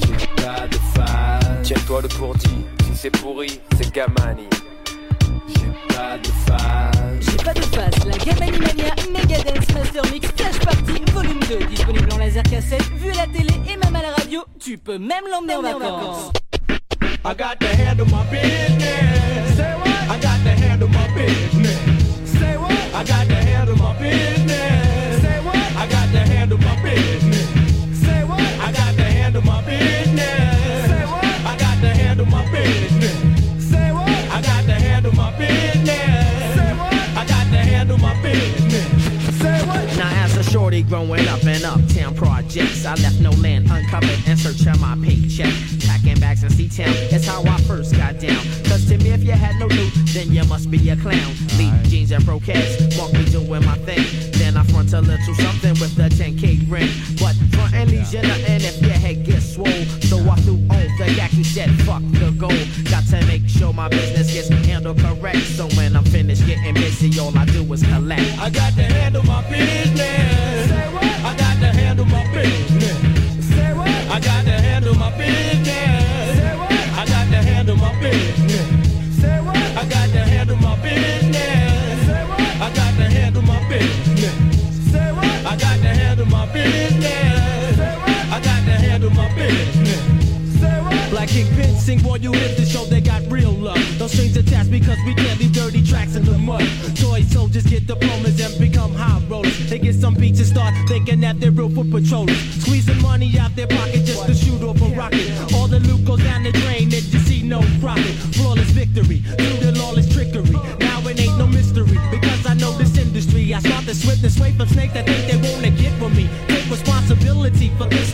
J'ai pas de fan. Tiens-toi le pourdi, si c'est pourri, c'est Gamani. J'ai pas de fan. Pas de face, la Gamani Mania Megadance Master Mix Flash Party Volume 2 Disponible en laser cassette, vu à la télé et même à la radio Tu peux même l'emmener en vacances I got to handle my business. Say what? I got to handle my business. Say what? I got to handle my business. Say what? I got to handle my business. Say what? I got to handle my business. Say what? I got to handle my business. Growing up in uptown I left no land uncovered in search of my paycheck. Packing bags in C-Town, it's how I first got down. Cause to me if you had no loot, then you must be a clown. Lead jeans and broquettes, walk me doing my thing. Then I front a little something with a 10k ring. But frontin' leaves you nothing if your head gets swole. So I threw on the and said fuck the goal. Got to make sure my business gets handled correct. So when I'm finished getting busy, all I do is collect. I got to handle my business. Say what? Business. Say what? I got to handle my business. Say what? I got to handle my business. Sing while you hit the show, they got real love. No strings attached because we can't leave dirty tracks in the mud. Toy soldiers get diplomas and become high rollers. They get some beats and start thinking that they're real foot patrollers. Squeezing money out their pocket just to shoot off a rocket. All the loot goes down the drain and you see no profit. Flawless victory through the lawless trickery. Now it ain't no mystery because I know this industry. I start to swift and sway from snakes that think they wanna get from me. Take responsibility for this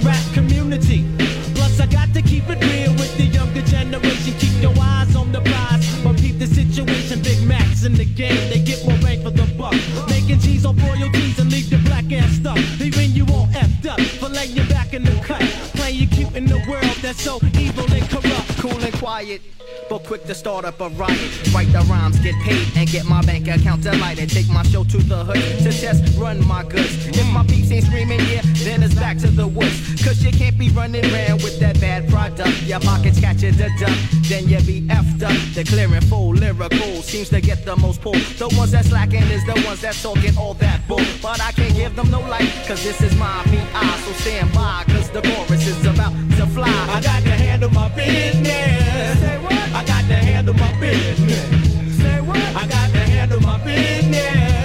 laying back in the cut. Playing cute in the world that's so evil and corrupt. Quiet, but quick to start up a riot. Write the rhymes, get paid, and get my bank account delighted. Take my show to the hood to test, run my goods. If my peeps ain't screaming, yeah, then it's back to the woods. Cause you can't be running around with that bad product. Your pockets catch you the duck, then you be effed up. The clearing full lyrical seems to get the most pull. The ones that slacking is the ones that's talking all that bull. But I can't give them no light, cause this is my VI. So stand by, cause the chorus is about to fly. I got to handle my business. Say what? I got to handle my business. Say what? I got to handle my business.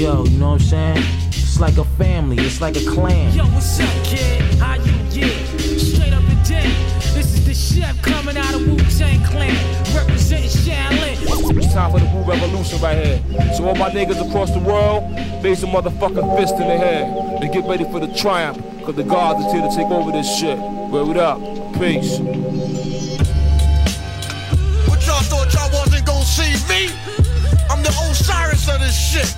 yo, you know what I'm saying? It's like a family, it's like a clan. Yo, what's up, kid? How you, yeah? Straight up and down. This is the chef coming out of Wu-Tang Clan, representing Shaolin. It's time for the Wu Revolution right here. So all my niggas across the world, raise a motherfucking fist in the head. And get ready for the triumph, cause the gods is here to take over this shit. Word up. Peace. What y'all thought y'all wasn't gonna see me? I'm the Osiris of this shit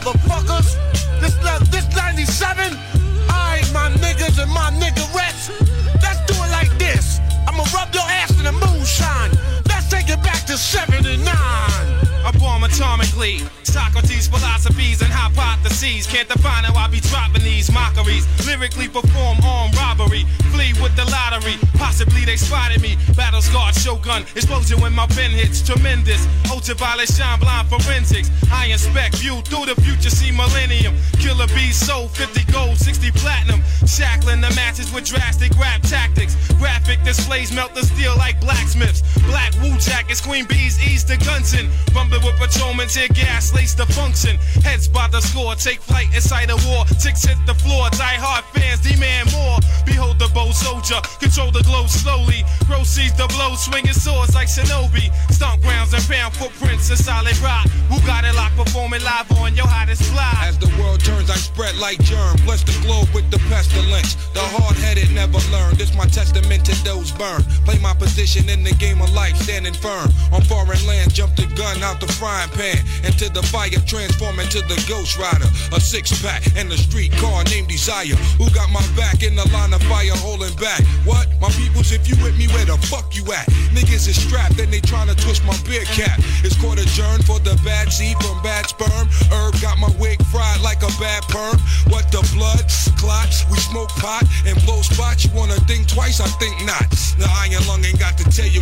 motherfuckers. This this 97. I ain't my niggas and my niggerettes. Let's do it like this. I'ma rub your ass in the moonshine. Let's take it back to 79. I bomb atomically. Socrates' philosophies and hypotheses. Can't define how I be dropping these mockeries. Lyrically perform armed robbery. Flee with the lottery. Possibly they spotted me. Battle scarred shogun. Explosion when my pen hits. Tremendous. Ultraviolet shine blind forensics. I inspect view through the future. See millennium. Killer bees sold 50 gold, 60 platinum. Shackling the matches with drastic rap tactics. Graphic displays melt the steel like blacksmiths. Black Wu jackets, queen bees ease the gunson. Rumbling with patrolmen, tear gas, lace the function. Heads by the score, take flight inside a war. Ticks hit the floor, die hard fans demand more. Behold the bold soldier, control the glow slowly. Proceeds the blow, swinging swords like shinobi. Stomp grounds and pound footprints of solid rock. Who got it locked, performing live on your hottest fly? As the world turns, I spread like germ. Bless the globe with the pestilence. The hard-headed never learn. This my testament to those burned. Play my position in the game of life, standing firm. On foreign land, jump the gun out the frying pan. Into the fire, transform into the ghost rider. A six-pack and a street car named Desire. Who got my back in the line of fire, holding back? What? My peoples, if you with me, where the fuck you at? Niggas is strapped and they trying to twist my beer cap. It's court adjourned for the bad seed from bad sperm. Herb got my wig fried like a bad perm. What the blood clots? We smoke pot and blow spots. You wanna think twice? I think not. The iron lung ain't got to tell you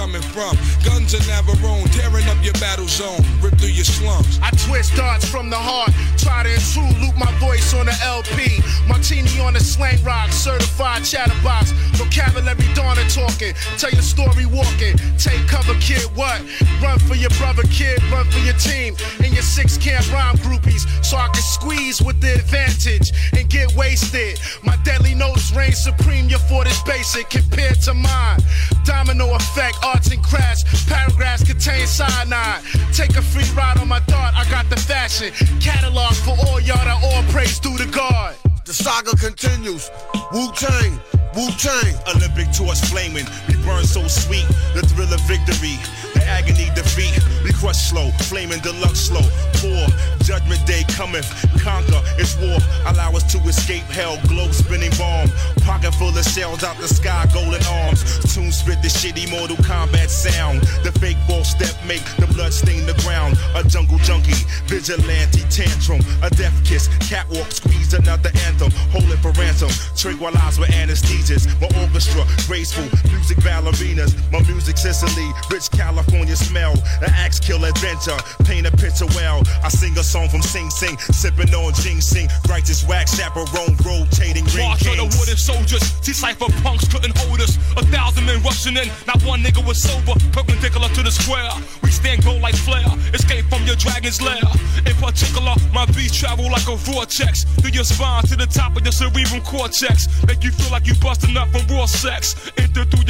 coming from. Guns of Navarone, tearing up your battle zone, rip through your slums. I twist darts from the heart, try to intrude, loop my voice on the LP. Martini on the slang rock, certified chatterbox. Vocabulary dawning talking, tell your story walking. Take cover, kid, what? Run for your brother, kid, run for your team. And your six camp rhyme groupies, so I can squeeze with the advantage and get wasted. My deadly notes reign supreme, your fort is basic compared to mine. Domino effect, arts and crafts, paragraphs contain cyanide. Take a free ride on my dart, I got the fashion. Catalog for all y'all that all praise due to God. The saga continues. Wu Tang, Wu Tang. Olympic torch flaming, we burn so sweet. The thrill of victory, the agony defeat. We crush slow, flaming deluxe slow. Poor judgment day cometh, conquer. It's war. Allow us to escape hell. Globe spinning bomb, pocket full of shells out the sky, golden arms. Tune spit the shitty Mortal Kombat sound. The fake ball step make the blood stain the ground. A jungle junkie, vigilante tantrum, a death kiss, catwalk squeeze another anthem. Hold it for ransom. Tranquilize with anesthesias. My orchestra, graceful music ballerinas. My music Sicily, rich California smell. An axe kill adventure, paint a picture well. I sing a song from Sing Sing, sipping on ginseng. Righteous wax chaperone, rotating ring March of the wooden soldiers. See cipher punks couldn't hold us. A thousand men rushing in. Not one nigga was sober. Perpendicular to the square. We stand gold like flare. Escape from your dragon's lair. In particular, my beats travel like a vortex. Through your spine to the top of your cerebral cortex. Make you feel like you busting up from raw sex.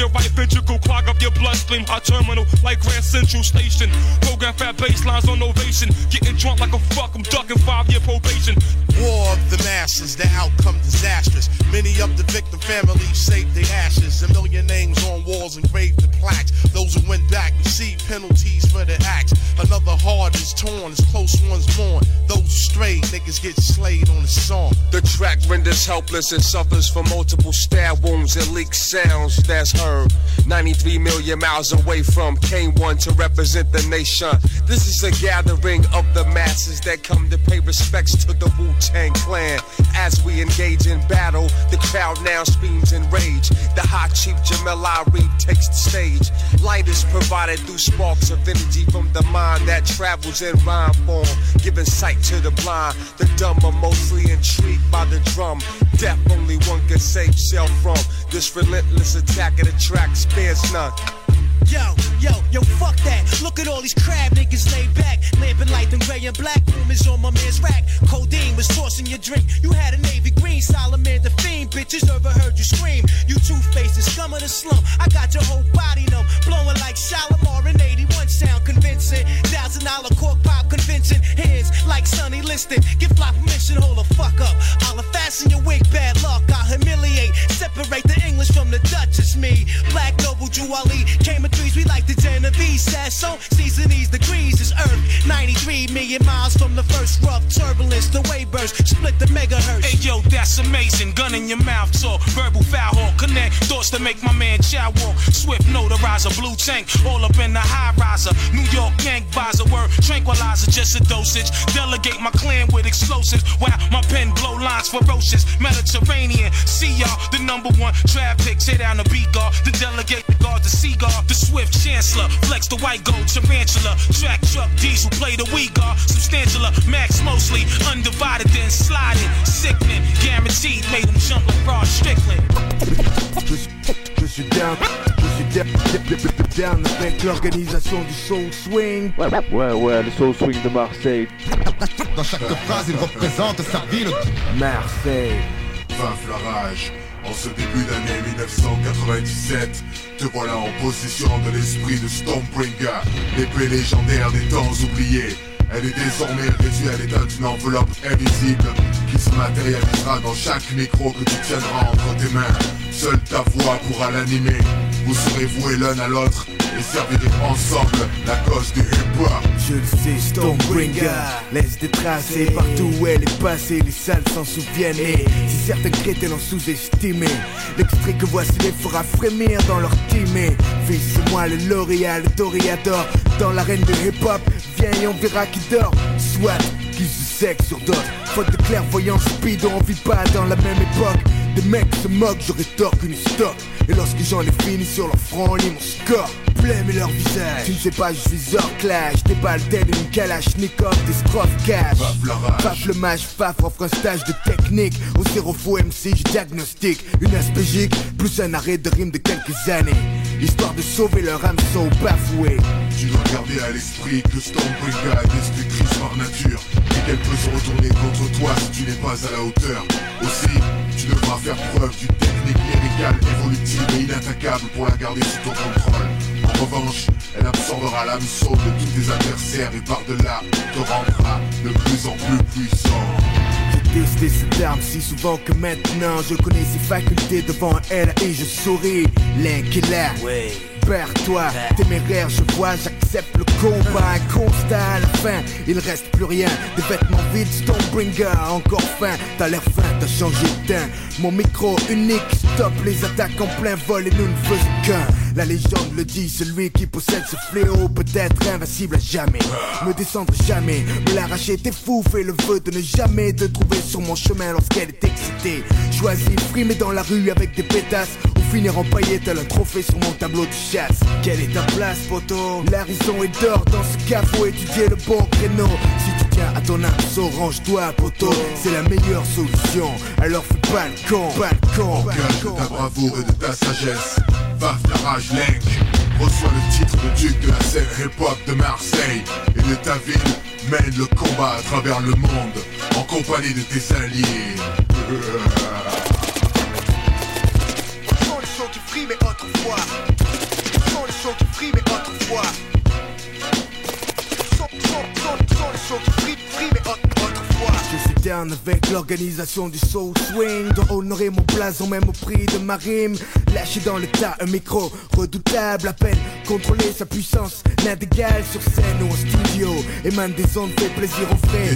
Your right ventricle. Clog up your bloodstream. Hot terminal like Grand Central Station. Program fat baselines on ovation. Getting drunk like a fuck. I'm ducking five year probation. War of the masses, the outcome disastrous. Many of the victim families saved their ashes. A million names on walls engraved in plaques. Those who went back receive penalties for their acts. Another heart is torn as close ones mourn. Those strayed niggas get slayed on the song. The track renders helpless and suffers from multiple stab wounds and leaked sounds that's heard. 93 million miles away from K1 to represent the nation. This is a gathering of the masses that come to pay respects to the Wu Tang Clan. As we engage in battle, the crowd now screams in rage. The hot chief Jamel Ari takes the stage. Light is provided through sparks of energy from the mind that travels in rhyme form, giving sight to the blind. The dumb are mostly intrigued by the drum. Death only one can save self from. This relentless attack of the track spares none. Yo, yo, yo, fuck that. Look at all these crab niggas laid back. Lamping light and gray and black. Rumors on my man's rack. Codeine was tossing your drink. You had a navy green, Solomon the fiend. Bitches overheard you scream. You two-faced the scum of the slum. I got your whole body numb. Blowing like Shalimar in 81 sound convincing. Thousand dollar cork pop convincing. Hands like Sonny Liston. Give fly permission, hold the fuck up. I'll fasten your wig, bad luck. I'll humiliate. Separate the English from the Dutch. It's me. Black Noble Jew Ali. Came in threes, we says so. Season these degrees is Earth. 93 million miles from the first rough turbulence. The wave burst, split the megahertz. Hey yo, that's amazing. Gun in your mouth, talk. Verbal foul hawk. Connect thoughts to make my man chow walk. Swift notarizer, blue tank. All up in the high riser. New York gang visor. Word tranquilizer, just a dosage. Delegate my clan with explosives. While my pen blow lines ferocious. Mediterranean. See y'all, the number one traffic. Tear down the beat guard. The delegate, the guard, the seagull. The swift chancellor. Flex the white gold tarantula. Track truck diesel. Play the we guard. Substantial. Max mostly. Undivided then sliding. Sickening. Guaranteed. Made him jump like Rod Strickland. Je suis, je suis down, je suis down, down avec l'organisation du Soul Swing. Ouais, ouais, le Soul Swing de Marseille. Dans chaque phrase, il représente sa ville. Marseille. Vaf la rage. En ce début d'année 1997, te voilà en possession de l'esprit de Stormbringer, l'épée légendaire des temps oubliés. Elle est désormais réduite à l'état d'une enveloppe invisible qui se matérialisera dans chaque micro que tu tiendras entre tes mains. Seule ta voix pourra l'animer. Vous serez voués l'un à l'autre et servirez ensemble la cause du hip-hop. Je le sais, Stormbringer laisse des traces et partout où elle est passée, les salles s'en souviennent. Et si certains crétins l'ont sous-estimé, l'extrait que voici les fera frémir dans leur team. Et Fils, c'est moi le lauréat, le toréador dans l'arène de hip-hop. Viens et on verra qui dort. Soit se sexe sur d'autres. Faute de clairvoyance speed, on vit pas dans la même époque. Des mecs se moquent, je rétorque une stock. Et lorsque j'en ai fini sur leur front, on lit mon score. Blême leur visage. Tu ne sais pas, je suis hors clash. Des balles telles une kalachnikov, des strophes cash. Faf le mage, Faf offre un stage de technique. Au zéro faux MC, je diagnostique. Une aspégique, plus un arrêt de rime de quelques années. Histoire de sauver leur hameçon bafoué. Tu dois garder à l'esprit que Stormbringer est destructrice par nature et qu'elle peut se retourner contre toi si tu n'es pas à la hauteur. Aussi, tu devras faire preuve d'une technique lyricale évolutive et inattaquable pour la garder sous ton contrôle. En revanche, elle absorbera l'hameçon de tous tes adversaires et par-delà te rendra de plus en plus puissant. Testé cette arme si souvent que maintenant je connais ses facultés devant elle et je souris. Link est là. Perds-toi, téméraire, je vois, j'accepte combat. Un constat à la fin, il reste plus rien. Des vêtements vides, Stormbringer, encore faim. T'as l'air fin, t'as changé de teint. Mon micro unique, stop les attaques en plein vol et nous ne faisons qu'un. La légende le dit, celui qui possède ce fléau peut être invincible à jamais. Me descendre jamais, me l'arracher, t'es fou, fais le vœu de ne jamais te trouver sur mon chemin lorsqu'elle est excitée. Choisis, frimer dans la rue avec des pétasses, finir empaillé tel un trophée sur mon tableau de chasse. Quelle est ta place, poteau? L'harison est d'or dans ce cas, faut étudier le bon créneau. Si tu tiens à ton arceau, range-toi, poteau, c'est la meilleure solution. Alors fais pas le con, pas le En de ta bravoure et de ta sagesse, Vaf la rage Link reçoit le titre de duc de la scène hip-hop de Marseille et de ta ville mène le combat à travers le monde en compagnie de tes alliés. Mais autrefois. Sans le son qui frit mais autrefois. Sans, sans, sans, sans le son qui frit, frit mais aut- autrefois. Je suis down avec l'organisation du Soul Swing. De honorer mon blason même au prix de ma rime. Lâché dans le tas un micro redoutable. À peine contrôler sa puissance. N'a d'égal sur scène ou en studio. Émane des ondes, fait plaisir aux frais.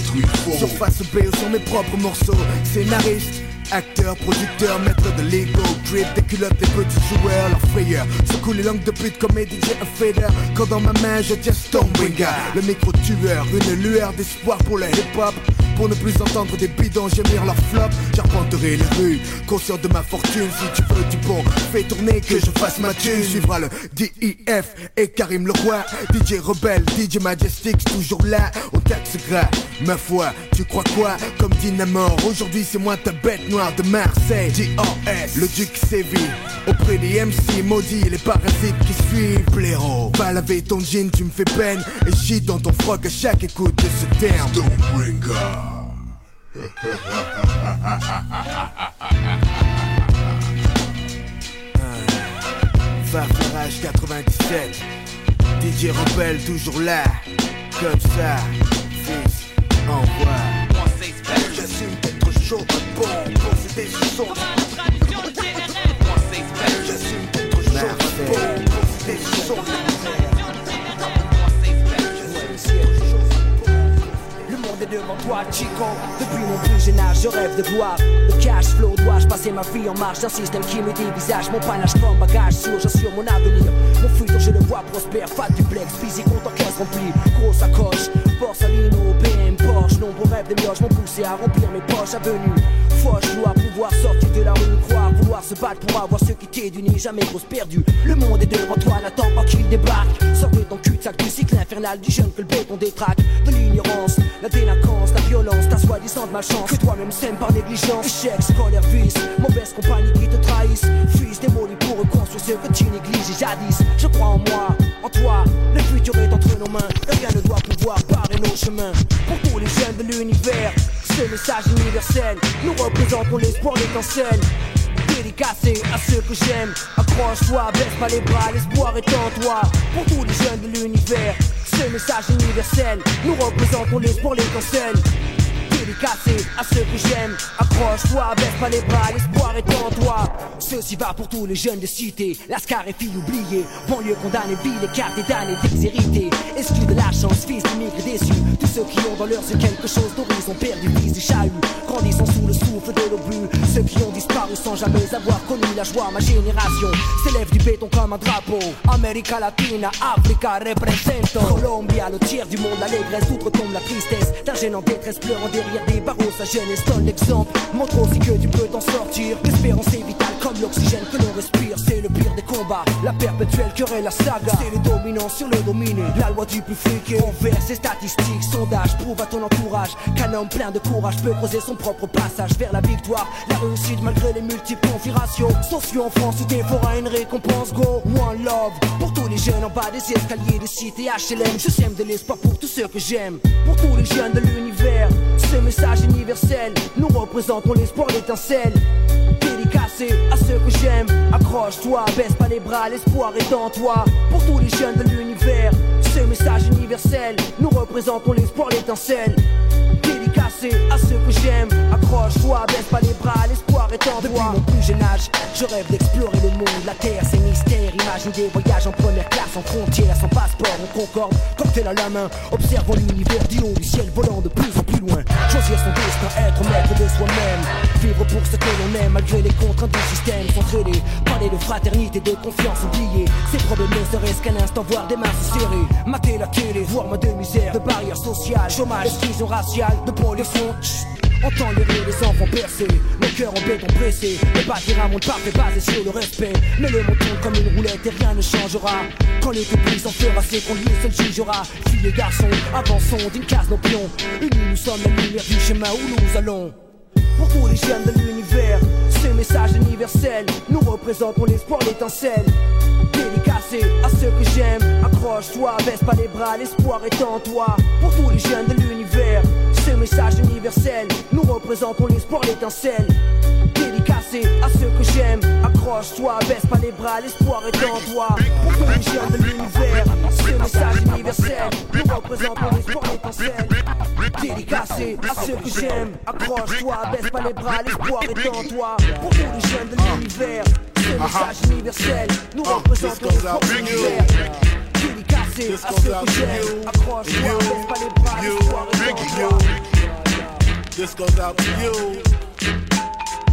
Surface B sur mes propres morceaux. Scénariste Acteur, producteur, maître de l'ego Drip, des culottes, des petits joueurs Leur frayeur, secoue les langues de pute comme Eddie un fader Quand dans ma main je tiens Stormbringer. Le micro tueur, une lueur d'espoir pour le hip-hop Pour ne plus entendre des bidons gémir leur flop J'arpenterai les rues, conscient de ma fortune. Si tu veux du bon, fais tourner que je fasse ma thune. Suivra le DIF et Karim Leroy. DJ Rebelle, DJ Majestic, toujours là. Au taxe gras, ma foi, tu crois quoi? Comme Dynamore, aujourd'hui c'est moi ta bête noire de Marseille. DOS, le duc sévit Auprès des MC maudits, les parasites qui suivent. Blaireau, va laver ton jean, tu me fais peine. Et gîte dans ton froc à chaque écoute de ce terme Farfarage 97 DJ Rebelle toujours là. Comme ça Fils, envoie. J'assume d'être chaud, bon posséder ce son J'assume d'être chaud, bon posséder ce son devant toi, Chico. Depuis mon plus jeune âge, je rêve de gloire. Le cash flow, dois-je passer ma vie en marche? D'un système qui me dévisage mon panache comme bagage sûr, j'assure mon avenir. Mon futur, je le vois prospère, fat duplex, physique, compte en caisse remplie, grosse sacoche, Borsalino, BM, Porsche, nombreux rêves des mioches m'ont poussé à remplir mes poches avenues. Foche, dois pouvoir sortir de la rue, croire, se battre pour avoir ce qui t'est d'uni, jamais grosse perdue. Le monde est devant toi, n'attends pas qu'il débarque. Sors de ton cul-de-sac du cycle infernal du jeune que le béton détraque. De l'ignorance, la délinquance, la violence, ta soi-disant malchance. Que toi-même sème par négligence. Échec, scolaire, vice, mauvaise compagnie qui te trahissent. Fils démoli pour reconstruire ce que tu négliges jadis. Je crois en moi, en toi, le futur est entre nos mains. Rien ne doit pouvoir barrer nos chemins. Pour tous les jeunes de l'univers, ce message universel, nous représentons l'espoir, l'étincelle dédicacé à ceux que j'aime. Accroche-toi, baisse pas les bras, l'espoir est en toi. Pour tous les jeunes de l'univers, ce message universel, nous représentons l'espoir, l'étincelle. Dédicacé à ceux que j'aime. Accroche-toi, baisse pas les bras, l'espoir est en toi. Ceci va pour tous les jeunes de cité, lascar et filles oubliées. Banlieue condamnée, ville, écartée d'années d'exhérité. Exclus de la chance, fils d'immigrés déçus. Tous ceux qui ont dans leurs yeux quelque chose d'horizon perdu, fils du chahut. Grandissant sous le souffle de l'obus. Ceux qui ont disparu sans jamais avoir connu la joie. Ma génération s'élève du béton comme un drapeau. América Latina, Africa, represento. Colombia, le tiers du monde, l'allégresse, outre-tombe la tristesse. D'un en détresse pleurant derrière des barreaux, sa jeunesse donne l'exemple. Montre aussi que tu peux t'en sortir. L'espérance est vitale comme l'oxygène que l'on respire. C'est le pire des combats, la perpétuelle querelle, la saga. C'est le dominant sur le dominé. La loi du plus friqué. Envers ses statistiques, sondages prouve à ton entourage qu'un homme plein de courage peut creuser son propre passage vers la victoire. La réussite malgré les multiples configurations. Sociaux en France où des forains une récompense. Go, one love. Pour tous les jeunes en bas des escaliers de cité HLM. Je sème de l'espoir pour tous ceux que j'aime. Pour tous les jeunes de nous représentons l'espoir, l'étincelle. Dédicacé à ceux que j'aime. Accroche-toi, baisse pas les bras, l'espoir est en toi. Pour tous les jeunes de l'univers, ce message universel, nous représentons l'espoir, l'étincelle. Dédicacé à ceux que j'aime. Accroche-toi, baisse pas les bras, l'espoir est en toi. Depuis mon plus jeune âge, je rêve d'explorer le monde. La terre, c'est mystère. Imagine des voyages en première classe, en frontière, sans passeport, en concorde. Cocktail à la main, observant l'univers du haut du ciel, volant de plus en plus loin. Choisir son destin, être maître de soi-même. Vivre pour ce que l'on aime, malgré les contraintes du système. S'entraider, parler de fraternité, de confiance, oublier ses problèmes ne serait-ce qu'un instant, voir des mains se serrer. Mater la télé, voir ma de misère, de barrières sociales, chômage, exclusion raciale, de pollution. Entends les rires des enfants percés, le cœur en béton pressé. Le bâtir un monde parfait basé sur le respect. Mais le monde tourne comme une roulette et rien ne changera. Quand les complices en fera, qu'on lui seul jugera. Filles et garçons, avançons d'une case nos pions. Unis, nous sommes la lumière du chemin où nous allons. Pour tous les jeunes de l'univers, ce message universel, nous représentons l'espoir, l'étincelle. Dédicacé à ceux que j'aime, accroche-toi, baisse pas les bras, l'espoir est en toi. Pour tous les jeunes de l'univers, message universel, nous représentons l'espoir, l'étincelle. Dédicacé à ceux que j'aime, accroche-toi, baisse pas les bras, l'espoir est en toi. Pour tous les jeunes de l'univers, ce message universel, nous représentons l'espoir, l'étincelle. Dédicacé à ceux que j'aime, accroche-toi, baisse pas les bras, l'espoir est en toi. Pour tous les jeunes de l'univers, ce message universel, nous représentons l'espoir, l'univers. Dédicacé à ceux que j'aime, accroche-toi, baisse pas les bras, l'espoir est en toi. This goes out to you.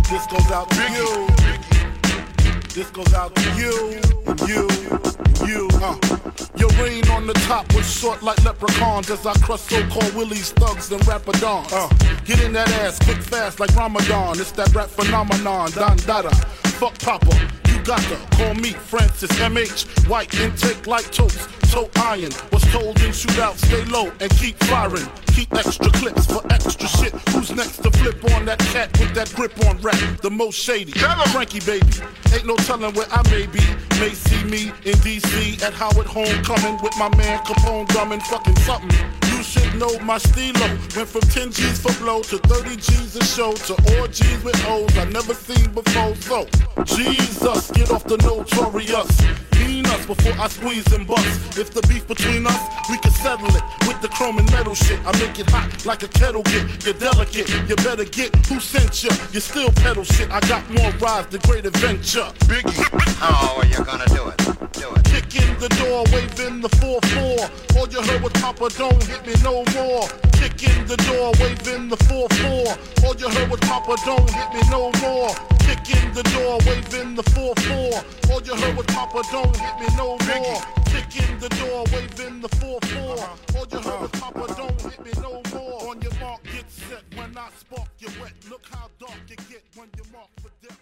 This goes out to you. This goes out to you, you, you. Uh. Your reign on the top was short like leprechauns as I crush so-called willies, thugs, and rapadons. Uh. Get in that ass quick fast like Ramadan. It's that rap phenomenon, Don Dada. Fuck Papa, you got to call me Francis MH. White intake like toast, toe iron. Was told in shootout, stay low and keep firing. Keep extra clips for extra shit. Who's next to flip on that cat with that grip on rap? The most shady. Frankie baby. Ain't no telling where I may be. May see me in DC at Howard Homecoming with my man Capone drumming fucking something. You should know my stilo. Went from 10 G's for blow to 30 G's a show to all G's with O's I never seen before. So, Jesus, get off the notorious. Mean us before I squeeze and bust. If the beef between us, we can settle it with the chrome and metal shit. I make it hot like a kettle get. You're delicate, you better get who sent you. You still pedal shit. I got more rides, the great adventure. Biggie. How are you gonna do it? Do it. Kick in the door, waving the 4-4. All you heard was Papa, don't hit me no more. Kick in the door, waving the 4-4. All you heard was Papa, don't hit me no more. Kick in the door, waving the 4-4. All you heard was Papa, don't hit me no more. Kick in the door, waving the 4-4. All you heard was Papa, don't hit me no more. On your mark, get set. When I spark, you wet. Look how dark you get when you mark for death.